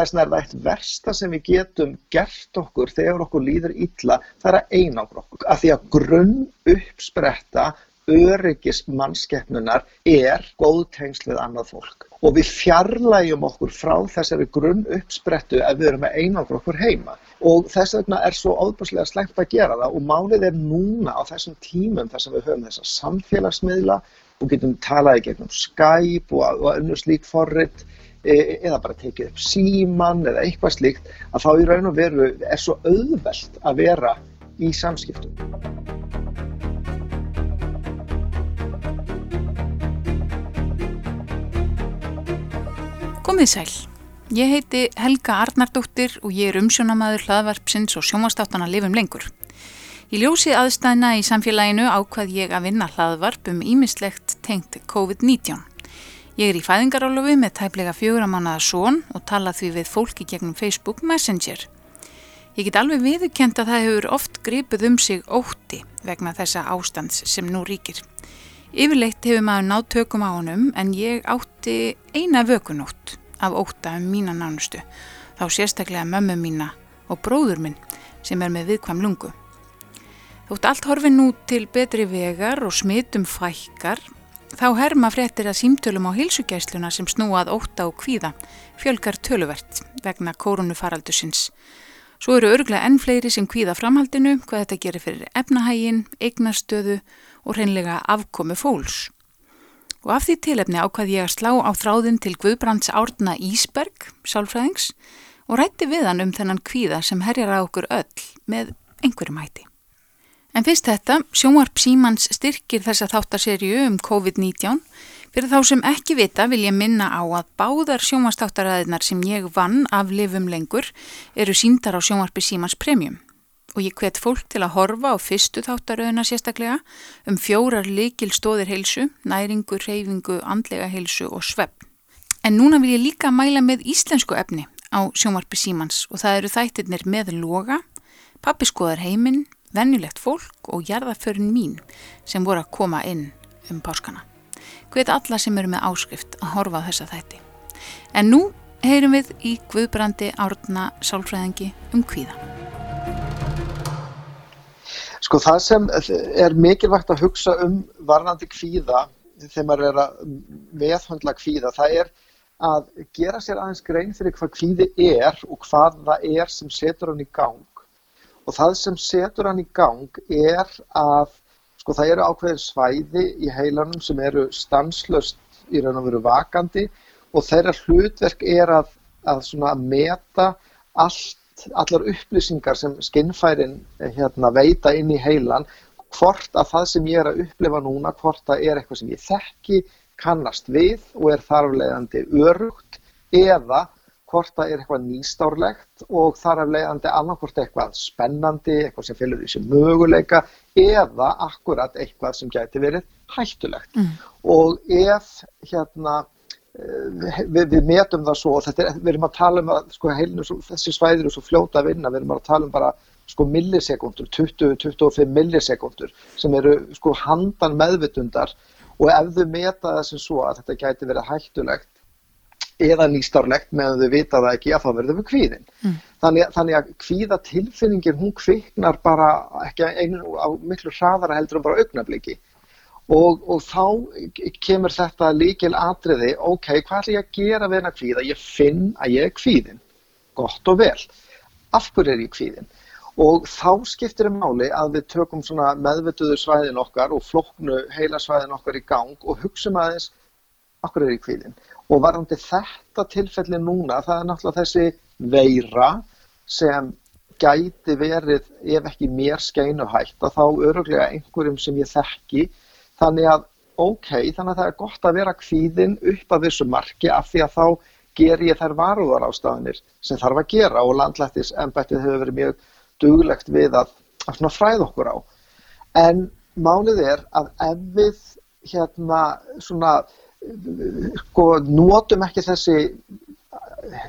þess vegna er það eitt versta sem við getum gert okkur þegar okkur líður illa, það er að einangra okkur. Af því að grunn uppspretta öryggis mannskeppnunar er góð tengsl við annað fólk. Og við fjarlægjum okkur frá þessari grunn uppsprettu ef við erum að einangra okkur heima. Og þess vegna er svo óbúslega slengt að gera það og málið er núna á þessum tímum þar sem við höfum þessa samfélagsmiðla og getum talaði gegnum Skype og, og önnur slík forrið eða bara tekið upp síman eða eitthvað slíkt að þá í raun og veru er svo auðvelt að vera í samskiptum. Komið sæl. Ég heiti Helga Arnardóttir og ég er umsjónamaður hlaðvarpsins og sjómastáttana lifum lengur. Í ljósi aðstæðina í samfélaginu ákvað ég að vinna hlaðvarp um ímislegt tengt COVID-19. Ég er í fæðingarálufi með tæplega fjögur að mannaða són og tala því við fólki gegnum Facebook Messenger. Ég get alveg viðkjent að það hefur oft gripið um sig ótti vegna þessa ástands sem nú ríkir. Yfirleitt hefur maður nátt tökum á honum en ég átti eina vökunótt af ótta um mína nánustu, þá sérstaklega mömmu mína og bróður minn sem er með viðkvam lungu. Þótt allt horfi nú til betri vegar og smitum fækkar Þá herma fréttir að símtölum á hilsugæsluna sem snúað óta og kvíða fjölgar töluvert vegna koronufaraldusins. Svo eru örglega enn fleiri sem kvíða framhaldinu hvað þetta gerir fyrir efnahægin, eignarstöðu og hreinlega afkomi fólks. Og af því tilefni ákvað ég að slá á þráðin til Guðbrands Árna Ísberg, sálfræðings, og rætti við hann um þennan kvíða sem herjar á okkur öll með einhverjum hætti. En fyrst þetta, sjónvarp Símans styrkir þessa þáttarserju um COVID-19. Fyrir þá sem ekki vita vil ég minna á að báðar sjónvarstáttaræðinar sem ég vann af lifum lengur eru síndar á sjónvarpi Símans Premium. Og ég hvet fólk til að horfa á fyrstu þáttaröðuna sérstaklega um fjórar likil stóðir heilsu, næringu, reyfingu, andlega heilsu og svepp. En núna vil ég líka mæla með íslensku efni á sjónvarpi Símans og það eru þættirnir með loga, pappiskoðar heiminn, vennulegt fólk og jarðaförin mín sem voru að koma inn um páskana. Hvet alla sem eru með áskrift að horfa á þessa þætti. En nú heyrum við í Guðbrandi árna sálfræðingi um kvíða. Sko það sem er mikilvægt að hugsa um varnandi kvíða þegar maður er að meðhandla kvíða, það er að gera sér aðeins grein fyrir hvað kvíði er og hvað það er sem setur hann í gang og það sem setur hann í gang er að sko það eru ákveðin svæði í heilanum sem eru stanslöst í raun og veru vakandi. Og þeirra hlutverk er að, að svona meta allt, allar upplýsingar sem skinnfærin hérna, veita inn í heilan. Hvort að það sem ég er að upplifa núna, hvort það er eitthvað sem ég þekki, kannast við og er þarflegandi örugt eða hvort það er eitthvað nýstárlegt og þar af leiðandi annarkort eitthvað spennandi, eitthvað sem fylgur sig möguleika eða akkurat eitthvað sem gæti verið hættulegt. Mm. Og ef hérna, eh, við, við metum það svo, er, við erum að tala um að sko, heilinu, þessi svæðir eru svo fljóta að vinna, við erum að tala um bara sko, millisekundur, 20-25 millisekundur sem eru sko, handan meðvitundar og ef þau meta það sem svo að þetta gæti verið hættulegt eða nýstarlegt meðan þau vita það ekki að það verður við kvíðin. Mm. Þannig, þannig að kvíðatilfinningin hún kviknar bara ekki einu á miklu hraðara heldur en bara augnabliki og, og þá kemur þetta líkil atriði, ok, hvað ætlum ég að gera við hennar kvíða? Ég finn að ég er kvíðin, gott og vel. Af hverju er ég kvíðin? Og þá skiptir það máli að við tökum meðvituðu svæðin okkar og floknu heila svæðin okkar í gang og hugsa um aðeins, hverju er ég kvíðin? Og varandi þetta tilfelli núna, það er náttúrulega þessi veira sem gæti verið, ef ekki mér skeinuhætt, að þá öruglega einhverjum sem ég þekki. Þannig að, ok, þannig að það er gott að vera kvíðin upp að þessu marki af því að þá ger ég þær varúðar ástafanir sem þarf að gera og landlættis ennbættið hefur verið mjög duglegt við að, að fræða okkur á. En málið er að ef við hérna svona sko, notum ekki þessi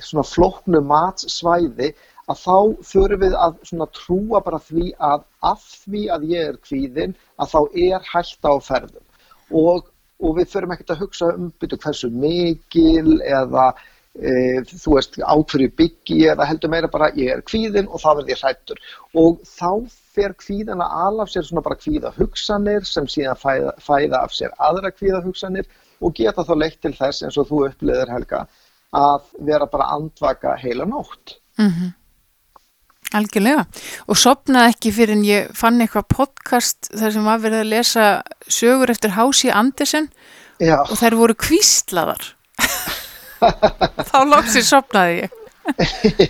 svona flóknu matsvæði að þá förum við að trúa bara því að af því að ég er kvíðin að þá er hætta á ferðum. Og, og við förum ekkert að hugsa um byrju hversu mikil eða e, þú veist, ákverju byggi eða heldur meira bara ég er kvíðin og þá verð ég hrættur og þá fer kvíðin að alaf sér svona bara kvíða hugsanir sem síðan fæða, fæða af sér aðra kvíða hugsanir og geta þá leitt til þess eins og þú uppliðir Helga að vera bara andvaka heila nótt. Mm -hmm. Algjörlega og sopnaði ekki fyrir en ég fann eitthvað podcast þar sem var verið að lesa sögur eftir Hási Andersen Já. og þær voru kvíslaðar. Þá lóksir sopnaði ég.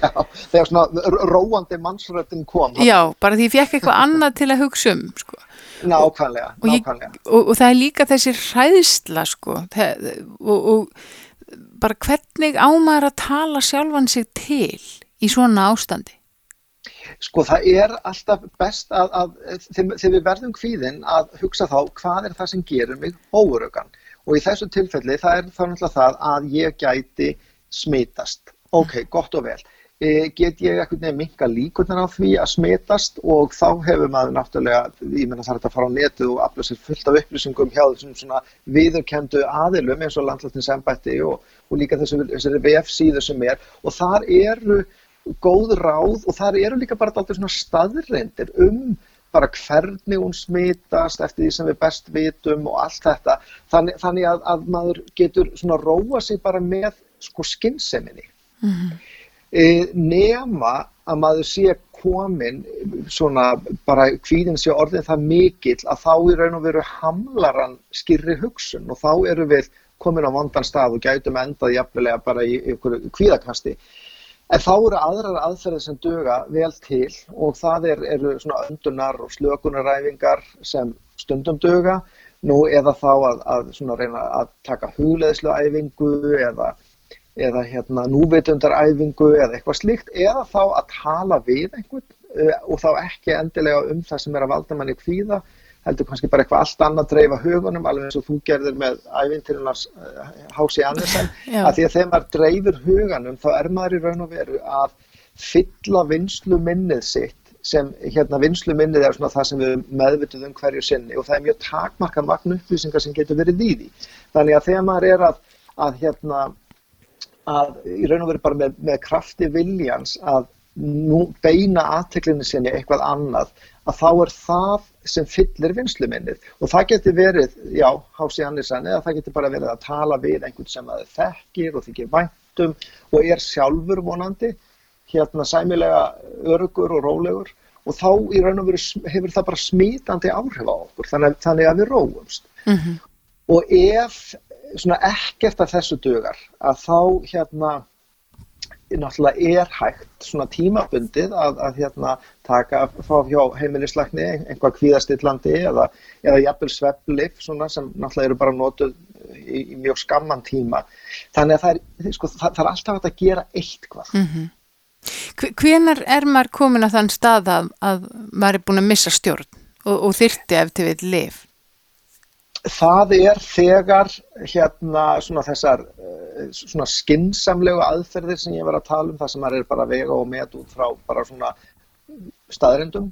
Já, þegar svona róandi mannsröttin kom. Já, bara því ég fekk eitthvað annað til að hugsa um, sko. Nákvæmlega, og, nákvæmlega. og, og það er líka þessi hræðsla sko það, og, og bara hvernig ámar að tala sjálfan sig til í svona ástandi? Sko það er alltaf best að, að þegar við verðum kvíðin að hugsa þá hvað er það sem gerir mig óörögan og í þessu tilfelli það er þá náttúrulega það að ég gæti smitast. Ok, gott og vel. E, get ég eitthvað nefn minga líkurnar á því að smitast og þá hefur maður náttúrulega, ég menna það er að fara á netu og afla sér fullt af upplýsingum hjá þessum svona viðurkendu aðilum eins og landlættinsembætti og, og líka þessari VF síðu sem er. Og þar eru góð ráð og þar eru líka bara alltaf svona staðreindir um bara hvernig hún smitast eftir því sem við best vitum og allt þetta. Þannig, þannig að, að maður getur svona róa sig bara með sko skynnseminni mm -hmm. E, nema að maður sé komin svona bara kvíðin sé orðin það mikill að þá í raun og veru hamlaran skýrri hugsun og þá eru við komin á vandan stað og gætum endað jafnvelega bara í ykkur kvíðakasti. En þá eru aðrar aðferðir sem duga vel til og það er, eru svona öndunar og slökunaræfingar sem stundum duga. Nú eða þá að, að reyna að taka hugleðsluæfingu eða, eða hérna, núvitundaræfingu eða eitthvað slíkt eða þá að tala við einhvern og þá ekki endilega um það sem er að valda manni kvíða heldur kannski bara eitthvað allt annað dreifa hugunum alveg eins og þú gerðir með ævintirunars Hási Andersen. Að því að þegar maður dreifir huganum þá er maður í raun og veru að fylla vinslu minnið sitt sem hérna vinslu minnið er svona það sem við meðvituð um hverju sinni og það er mjög takmarka magn upplýsingar sem getur verið í því. Þannig að þegar maður er að, að hérna að í raun og veru bara með, með krafti viljans að nú beina aðteklinni sinni eitthvað annað að þá er það sem fyllir vinsluminnið og það getur verið, já, Hási Andersen eða það getur bara verið að tala við einhvern sem að þekkir og þykir væntum og er sjálfur vonandi hérna sæmilega örugur og rólegur. Og þá í raun og veru hefur það bara smítandi áhrif á okkur þannig, þannig að við róumst. Mm -hmm. og ef svona ekkert af þessu dögar að þá hérna náttúrulega er hægt svona tímabundið að, að hérna taka að fá hjá heimilisleikni einhvað kvíðastillandi eða, eða jafnvel svepplif svona sem náttúrulega eru bara notuð í, í mjög skamman tíma þannig að það er, sko, það, það er alltaf hægt að gera eitthvað mm -hmm. Hvenar er maður komin að þann stað að, að maður er búin að missa stjórn og, og þyrti eftir við lif? Það er þegar hérna svona þessar svona skinsamlegu aðferðir sem ég var að tala um það sem er bara vega og met út frá bara svona staðrindum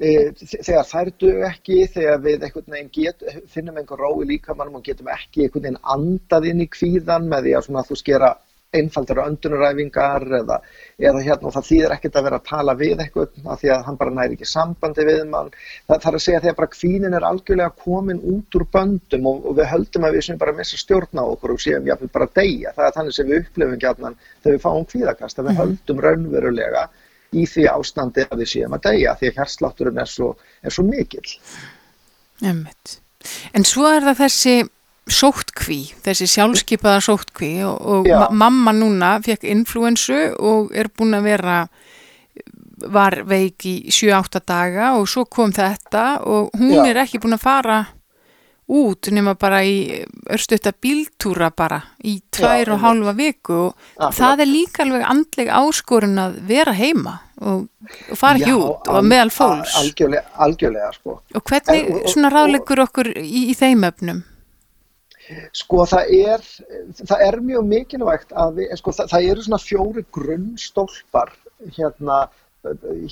þegar þær dög ekki þegar við get, finnum einhver rói líkamannum og getum ekki einhvern veginn andað inn í kvíðan með því að þú skera einfaldara öndunuræfingar eða, eða hérna og það þýðir ekkert að vera að tala við eitthvað af því að hann bara næri ekki sambandi við mann. Það þarf að segja þegar bara kvínin er algjörlega komin út úr böndum og, og við höldum að við sem bara missa stjórn á okkur og séum jáfnveg bara deyja. Það er þannig sem við upplifum gætnan þegar við fáum kvíðakast að við höldum raunverulega í því ástandi að við séum að deyja því að hérslátturinn er svo, er svo mikil. En svo er það þessi sóttkví, þessi sjálfskeipaða sóttkví og, og ma mamma núna fekk influensu og er búin að vera var veik í 7-8 daga og svo kom þetta og hún Já. er ekki búin að fara út nema bara í örstutta bíltúra bara í tvær Já, og hálfa viku og ja, það er líka alveg andleg áskorun að vera heima og, og fara ekki út og meðal fólks. algjörlega, algjörlega sko. Og hvernig svona ráðlegur okkur í, í þeim öfnum Sko það er, það er mjög mikilvægt að við, sko það, það eru svona fjóri grunnstólpar hérna,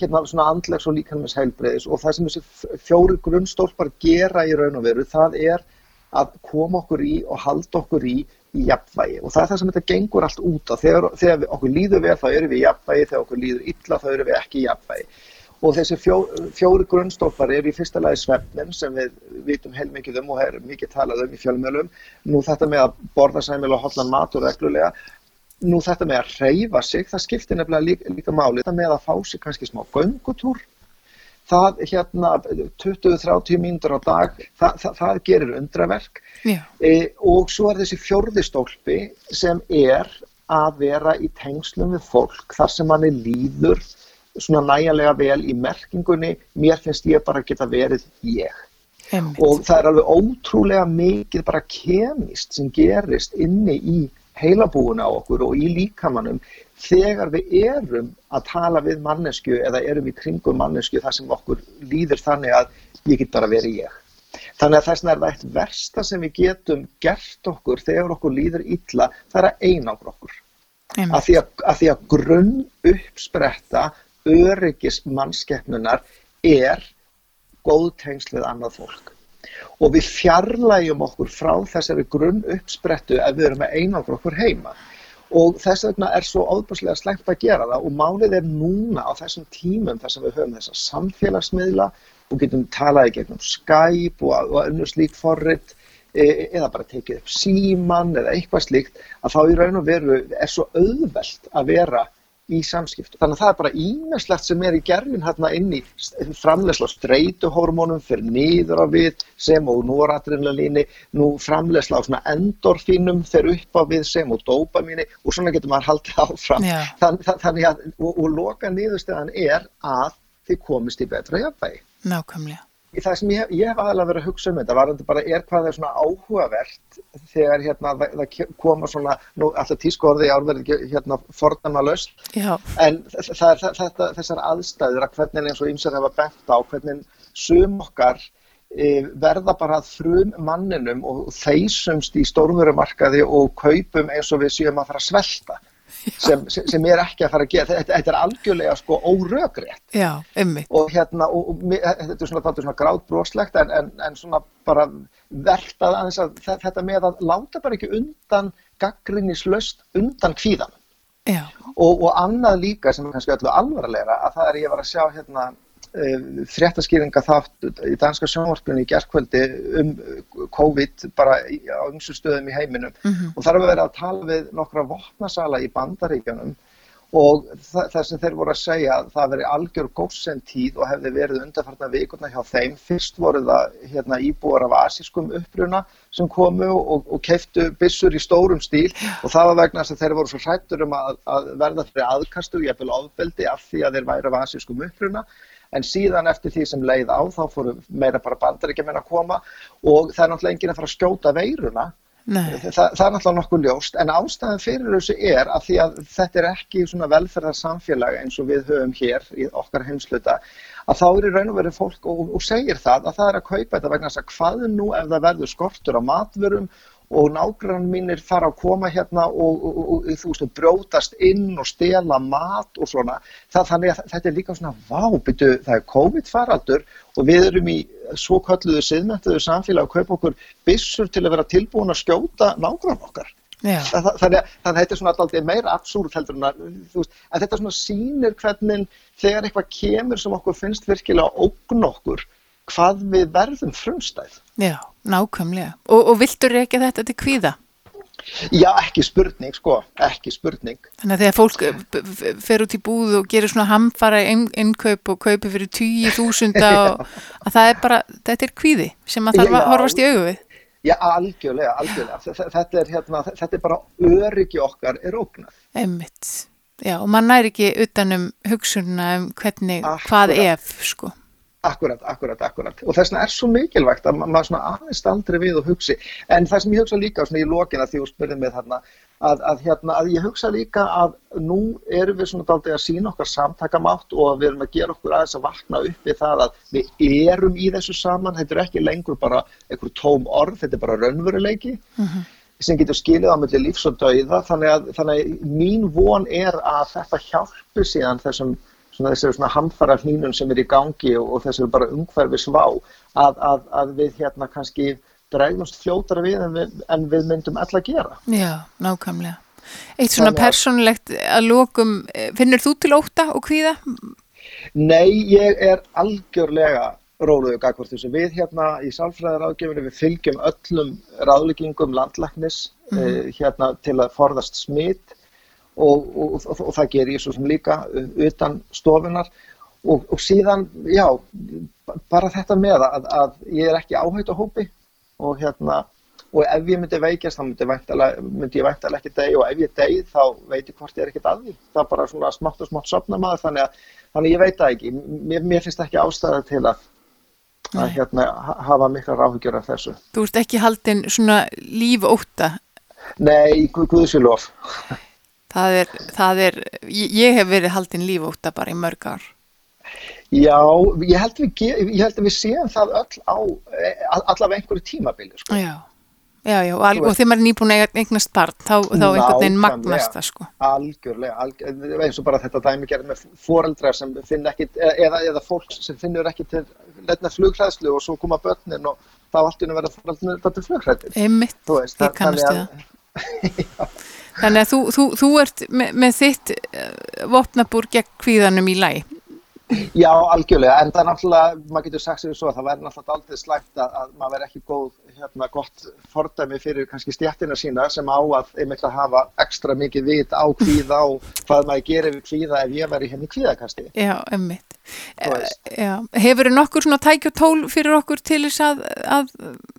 hérna svona andlegs og líkanmis heilbreyðis og það sem þessi fjóri grunnstólpar gera í raun og veru það er að koma okkur í og halda okkur í í jafnvægi og það er það sem þetta gengur allt út á. Þegar, þegar okkur líður vel þá erum við í jafnvægi, þegar okkur líður illa þá erum við ekki í jafnvægi. Og þessi fjó, fjóri grunnstofar eru í fyrsta lagi svefnin sem við vitum heilmikið um og er mikið talað um í fjölmjölum. Nú þetta með að borða sæmil og hotlan mat og reglulega. Nú þetta með að reyfa sig, það skiptir nefnilega líka, líka máli. Þetta með að fá sig kannski smá göngutúr það hérna 20-30 mínútur á dag, það, það, það gerir undraverk e, og svo er þessi fjörðistólpi sem er að vera í tengslum við fólk þar sem manni líður svona næjanlega vel í merkingunni, mér finnst ég bara geta verið ég. Einmitt. Og það er alveg ótrúlega mikið bara kemist sem gerist inni í heilabúuna á okkur og í líkamannum þegar við erum að tala við mannesku eða erum í kringum mannesku þar sem okkur líður þannig að ég get bara verið ég. Þannig að þess er það eitt versta sem við getum gert okkur þegar okkur líður illa, það er að einangra okkur. Að því að, að því að grunn uppspretta öryggis mannskeppnunar er góð tengsl við annað fólk. Og við fjarlægjum okkur frá þessari grunn uppsprettu ef við erum að einangra okkur heima og þess vegna er svo óbúslega slengt að gera það og málið er núna á þessum tímum þar sem við höfum þessa samfélagsmiðla og getum talaði gegnum Skype og, og önnur slíkt forrið e, eða bara tekið upp síman eða eitthvað slíkt að þá í raun og veru er svo auðvelt að vera í samskiptu. Þannig að það er bara ímestlegt sem er í gerfin hérna inn í framlegsla streytuhormónum fyrir nýður á við sem og noradrenalíni, nú framlegsla á svona endorfínum fyrir upp á við sem og dopamíni og svona getur maður haldið áfram. Þann, þannig að, og, og loka nýðustöðan er að þið komist í betra jafnvægi. Nákvæmlega það sem ég, ég hef aðalega verið að hugsa um þetta var bara er hvað er svona áhugavert þegar hérna það koma svona, nú alltaf tískorði árverði hérna forðanma löst en það er þetta, þessar aðstæður að hvernig eins og ymsar hefa bent á hvernig sum okkar e, verða bara frum manninum og þeysumst í stórmurumarkaði og kaupum eins og við séum að fara að svelta sem, sem er ekki að fara að gera. Þetta, þetta er algjörlega sko órögrétt Já, og hérna og, og, þetta er svona, svona gráðbróslegt en, en, en svona bara verkt að aðeins að þetta með að láta bara ekki undan gaggrinnislaust undan kvíðan og, og annað líka sem er kannski öllu alvarlegra að það er ég var að sjá hérna fréttaskýringa þátt í danska sjónvarpunni í gerðkvöldi um COVID bara á umsu stöðum í heiminum. Mm -hmm. og þar var verið að tala við nokkra vopnasala í bandaríkjanum og það, það sem þeir voru að segja að það veri algjör góðsentíð og hefði verið undarfartna vikurna hjá þeim. Fyrst voru það hérna, íbúar af asískum uppruna sem komu og, og keiftu bissur í stórum stíl. Og það var vegna þess að þeir voru svo hrættur um að, að verða fyrir aðkastu og ég vil ofbeldi af því að þeir væri af asískum uppruna en síðan eftir því sem leið á þá fóru meira bara bandaríkjuminn að koma og það er náttúrulega enginn að fara að skjóta veiruna. Þa, það er náttúrulega nokkuð ljóst en ástæðan fyrir þessu er að því að þetta er ekki svona velferðarsamfélag eins og við höfum hér í okkar heimsluta að þá er í raun og verið fólk og, og segir það að það er að kaupa þetta vegna þess að hvað nú ef það verður skortur á matvörum og nágrann mínir fara að koma hérna og, og, og þú veist, brjótast inn og stela mat og svona. Það, þannig að þetta er líka svona, vá, byrju, það er COVID-faraldur og við erum í svo kalluðu siðmæntuðu samfélag að kaupa okkur bissur til að vera tilbúin að skjóta nágrann okkar. Það, þannig að þetta er svona alltaf meira absúrt heldur en að, veist, að þetta svona sínir hvernig þegar eitthvað kemur sem okkur finnst virkilega ógn okkur, hvað við verðum frumstæð. Já, nákvæmlega. Og, og viltur ekki þetta til kvíða? Já, ekki spurning, sko, ekki spurning. Þannig að þegar fólk eh, fer út í búð og gerir svona hamfara innkaup og kaupi fyrir tíu þúsunda og að það er bara, þetta er kvíði sem að þarf að horfast í augu við. Já, algjörlega, algjörlega. Þetta er, hérna, þetta er bara öryggi okkar er ógnað. Emmitt. Já, og mann næri ekki utanum hugsunna um hvernig, Akkurat. hvað ef, sko. Akkurat, akkurat, akkurat. Og þess vegna er svo mikilvægt að maður svona aðeins aldrei við og hugsi. En það sem ég hugsa líka svona í lokina því þú spurðið með þarna, að, að, hérna, að ég hugsa líka að nú erum við svona daldið að sína okkar samtakamátt og við erum að gera okkur aðeins að vakna upp við það að við erum í þessu saman. Þetta er ekki lengur bara einhver tóm orð, þetta er bara raunveruleiki mm -hmm. sem getur skilið á melli lífs og dauða. Þannig að, þannig að mín von er að þetta hjálpi síðan þessum svona þessari svona hamfara hlínun sem er í gangi og, og þessari bara umhverfi svá að, að, að við hérna kannski dregnumst fljótara við en við, en við myndum alltaf gera. Já, nákvæmlega. Eitt svona persónulegt að lókum, finnur þú til óta og hvíða? Nei, ég er algjörlega róluðu gagvart þessu. Við hérna í sálfræðaráðgefinu við fylgjum öllum ráðleggingum landlæknis mm eh, hérna til að forðast smitt og, og, og, og það ger ég svo sem líka utan stofunar og síðan, já, bara þetta með að, að ég er ekki áhægt á hópi og hérna og ef ég myndi veikast þá myndi, myndi ég væntalega ekki deg og ef ég deg þá veit ég hvort ég er ekkert að því það er bara svona smátt og smátt sopna maður þannig að, þannig að ég veit það ekki mér, mér finnst ekki ástæða til að að hérna, hafa mikla ráhugjör af þessu. Þú ert ekki haldinn svona lífóta? Nei, guðsilof. Það er, það er, ég hef verið haldinn lífóta bara í mörg ár. Já, ég held, við, ég held að við séum það öll á allavega einhverju tímabili. Sko. Já. Já, já, og, og þegar maður er nýbúin að eignast barn, þá, þá einhvern veginn magnast það, sko. Algjörlega, algjörlega, eins og bara þetta dæmi gerð með foreldrar sem finn ekki, eða, eða fólk sem finnur ekki til letna flugræðslu og svo koma börnin og þá allt inn að vera foreldrar þetta flugræðin. Einmitt, ég kannast það. Þannig að þú, þú, þú ert með, með þitt uh, vopnabúr gegn kvíðanum í læg. Já, algjörlega, en það er náttúrulega, maður getur sagt sér svo að það verður náttúrulega aldrei slægt að, að maður verður ekki góð, hérna, gott fordæmi fyrir kannski stjættina sína sem á að einmitt að hafa ekstra mikið vit á kvíða og hvað maður gerir við kvíða ef ég verður henni kvíðakasti. Já, einmitt. Já, hefur þið nokkur svona tækjutól fyrir okkur til þess að, að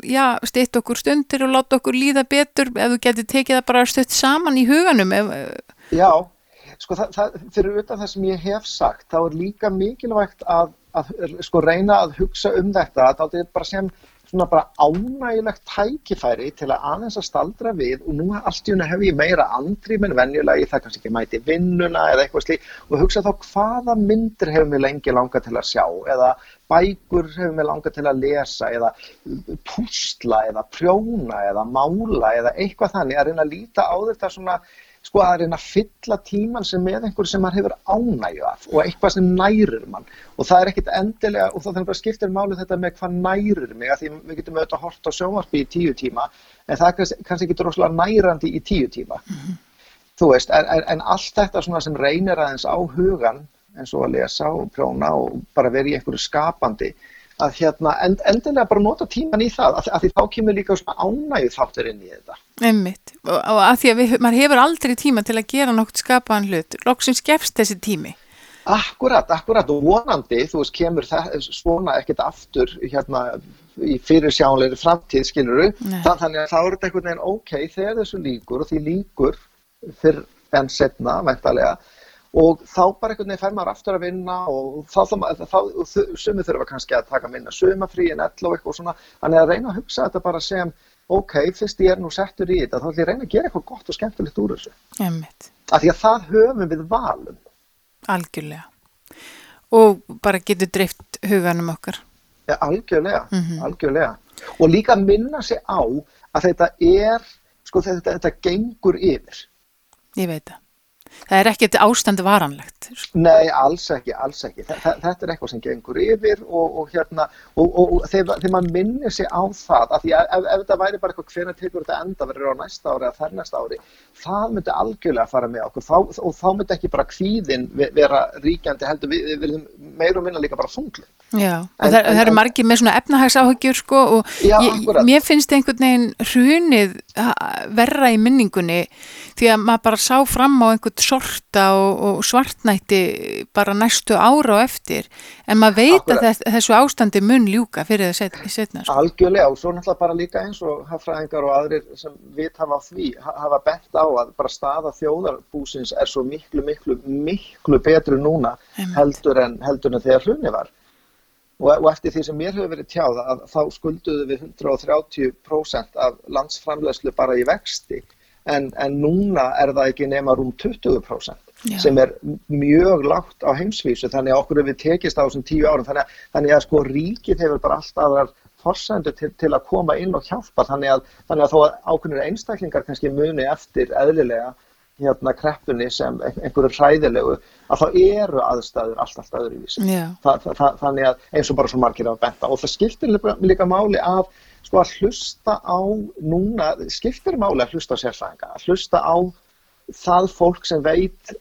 já, stitt okkur stundir og láta okkur líða betur ef þú getur tekið það bara stutt saman í huganum? Ef, já, sko það, það, fyrir utan það sem ég hef sagt þá er líka mikilvægt að, að sko reyna að hugsa um þetta að það er bara sem svona bara ánægilegt tækifæri til að aðeins að staldra við og nú allt í unna hef ég meira andrým en venjulega, það kannski ekki mæti vinnuna eða eitthvað slík og hugsa þá hvaða myndir hefur mér lengi langa til að sjá eða bækur hefur mér langa til að lesa eða púsla eða prjóna eða mála eða eitthvað þannig að reyna að líta á þetta svona sko að reyna að fylla tíman sem með einhverju sem maður hefur ánægju af og eitthvað sem nærir mann og það er ekkit endilega og það þannig að skiptir málu þetta með hvað nærir mig að því við getum auðvitað að horta á sjónvarpi í tíu tíma en það er kannski ekki droslega nærandi í tíu tíma mm -hmm. þú veist, en, en allt þetta svona sem reynir aðeins á hugan eins og að lesa og prjóna og bara vera í einhverju skapandi að hérna end, endilega bara nota tíman í það að, að því þá kemur líka svona ánægju þáttur inn í þetta. Einmitt. Og, og að því að við, maður hefur aldrei tíma til að gera nokt skapaðan hlut, loksins gefst þessi tími. Akkurat, akkurat. Og vonandi, þú veist, kemur það svona ekkert aftur hérna í fyrirsjánleiri framtíð, skiluru, þannig að þá er þetta einhvern veginn ok, þegar þessu líkur og því líkur fyrr en setna, mæntalega og þá bara einhvern veginn fær maður aftur að vinna og þá, þá, þá sumið þurfa kannski að taka minna sumafrí en ell og eitthvað svona, þannig að reyna að hugsa þetta bara sem, ok, fyrst ég er nú settur í þetta, þá ætlum ég að reyna að gera eitthvað gott og skemmtilegt úr þessu. Emmett. Af því að það höfum við valum. Algjörlega. Og bara getur drift huganum okkar. Ja, algjörlega, mm -hmm. algjörlega. Og líka minna sig á að þetta er, sko þetta, þetta gengur yfir. Ég veit það það er ekkert ástandi varanlegt Nei, alls ekki, alls ekki. Þetta er eitthvað sem gengur yfir og, og hérna, og, og, þegar, þegar maður minnir sig á það, af því að ef, ef þetta væri bara eitthvað hvernig tekur þetta enda verður á næsta ári eða þær næsta ári, það myndi algjörlega fara með okkur. Þá, og þá myndi ekki bara kvíðin vera ríkjandi heldur við, við verðum meir og minna líka bara fungli Já, en, það, en, það eru margir með svona efnahagsáhugjur sko og já, ég, mér finnst einhvern veginn hrunið verra í minningunni því að maður bara sá fram á einhvern sorta og, og svartnætti bara næstu ára og eftir en maður veit Akkurat. að þess, þessu ástandi mun ljúka fyrir það setna sko. Algjörlega og svo náttúrulega bara líka eins og hafraðingar og aðrir sem vit hafa því hafa bett á að bara staða þjóðarbúsins er svo miklu miklu miklu betru núna heldur en, heldur en þegar hrunið var Og, og eftir því sem mér hefur verið tjáð að þá skulduðu við 130% af landsframlegslu bara í vexti en, en núna er það ekki nema rúm 20% Já. sem er mjög lágt á heimsvísu þannig að okkur hefur tekist á þessum tíu árum þannig að, þannig að sko ríkið hefur bara allt aðrar forsendur til, til að koma inn og hjálpa þannig að, þannig að þó að ákveðinir einstaklingar kannski muni eftir eðlilega hérna kreppunni sem einhverju hræðilegu að þá eru aðstæður allt, allt öðruvísi. Yeah. Þa, það, þannig að eins og bara svo margir að benda og það skiptir líka máli að sko að hlusta á núna, skiptir máli að hlusta á sérfræðinga, að hlusta á það fólk sem veit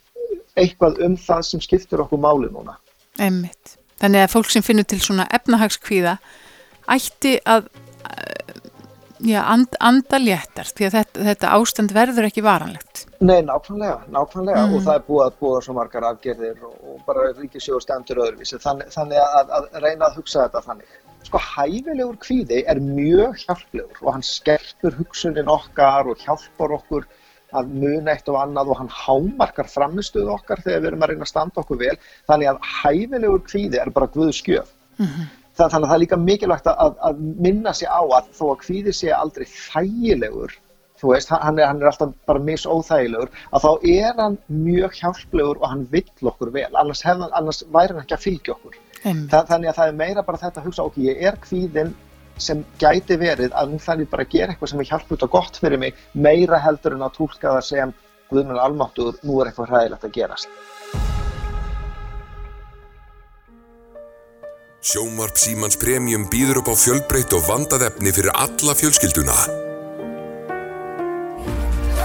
eitthvað um það sem skiptir okkur máli núna. Emmitt. Þannig að fólk sem finnur til svona efnahagskvíða ætti að já, and, anda léttar því að þetta, þetta ástand verður ekki varanlegt. Nei, nákvæmlega, nákvæmlega Mm. og það er búið að búa svo margar afgerðir og, og bara ríkisjóður stendur öðruvísi þannig, þannig að, að reyna að hugsa þetta þannig. Sko hæfilegur kvíði er mjög hjálplegur og hann skerpur hugsunin okkar og hjálpar okkur að muna eitt og annað og hann hámarkar framistuð okkar þegar við erum að reyna að standa okkur vel þannig að hæfilegur kvíði er bara guðskjöf. Það, þannig að það er líka mikilvægt að, að minna sig á að þó að kvíði sé aldrei þægilegur, þú veist, hann er, hann er alltaf bara misóþægilegur, að þá er hann mjög hjálplegur og hann vill okkur vel, annars, hef, annars væri hann ekki að fylgja okkur. Það, þannig að það er meira bara þetta að hugsa, ok, ég er kvíðin sem gæti verið að nú þarf ég bara gera eitthvað sem er hjálput og gott fyrir mig, meira heldur en að tólka það sem Guðmund almáttur, nú er eitthvað hræðilegt að gerast. Sjónvarp Símans Premium býður upp á fjölbreytt og vandað efni fyrir alla fjölskylduna.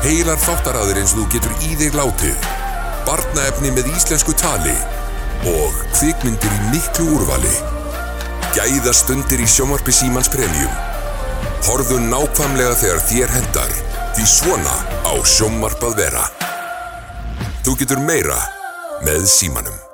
Heilar þáttaraður eins og þú getur í þig látið, barnaefni með íslensku tali og kvikmyndir í miklu úrvali. Gæða stundir í sjónvarpi Símans Premium. Horðu nákvæmlega þegar þér hendar, því svona á sjónvarp að vera. Þú getur meira með Símanum.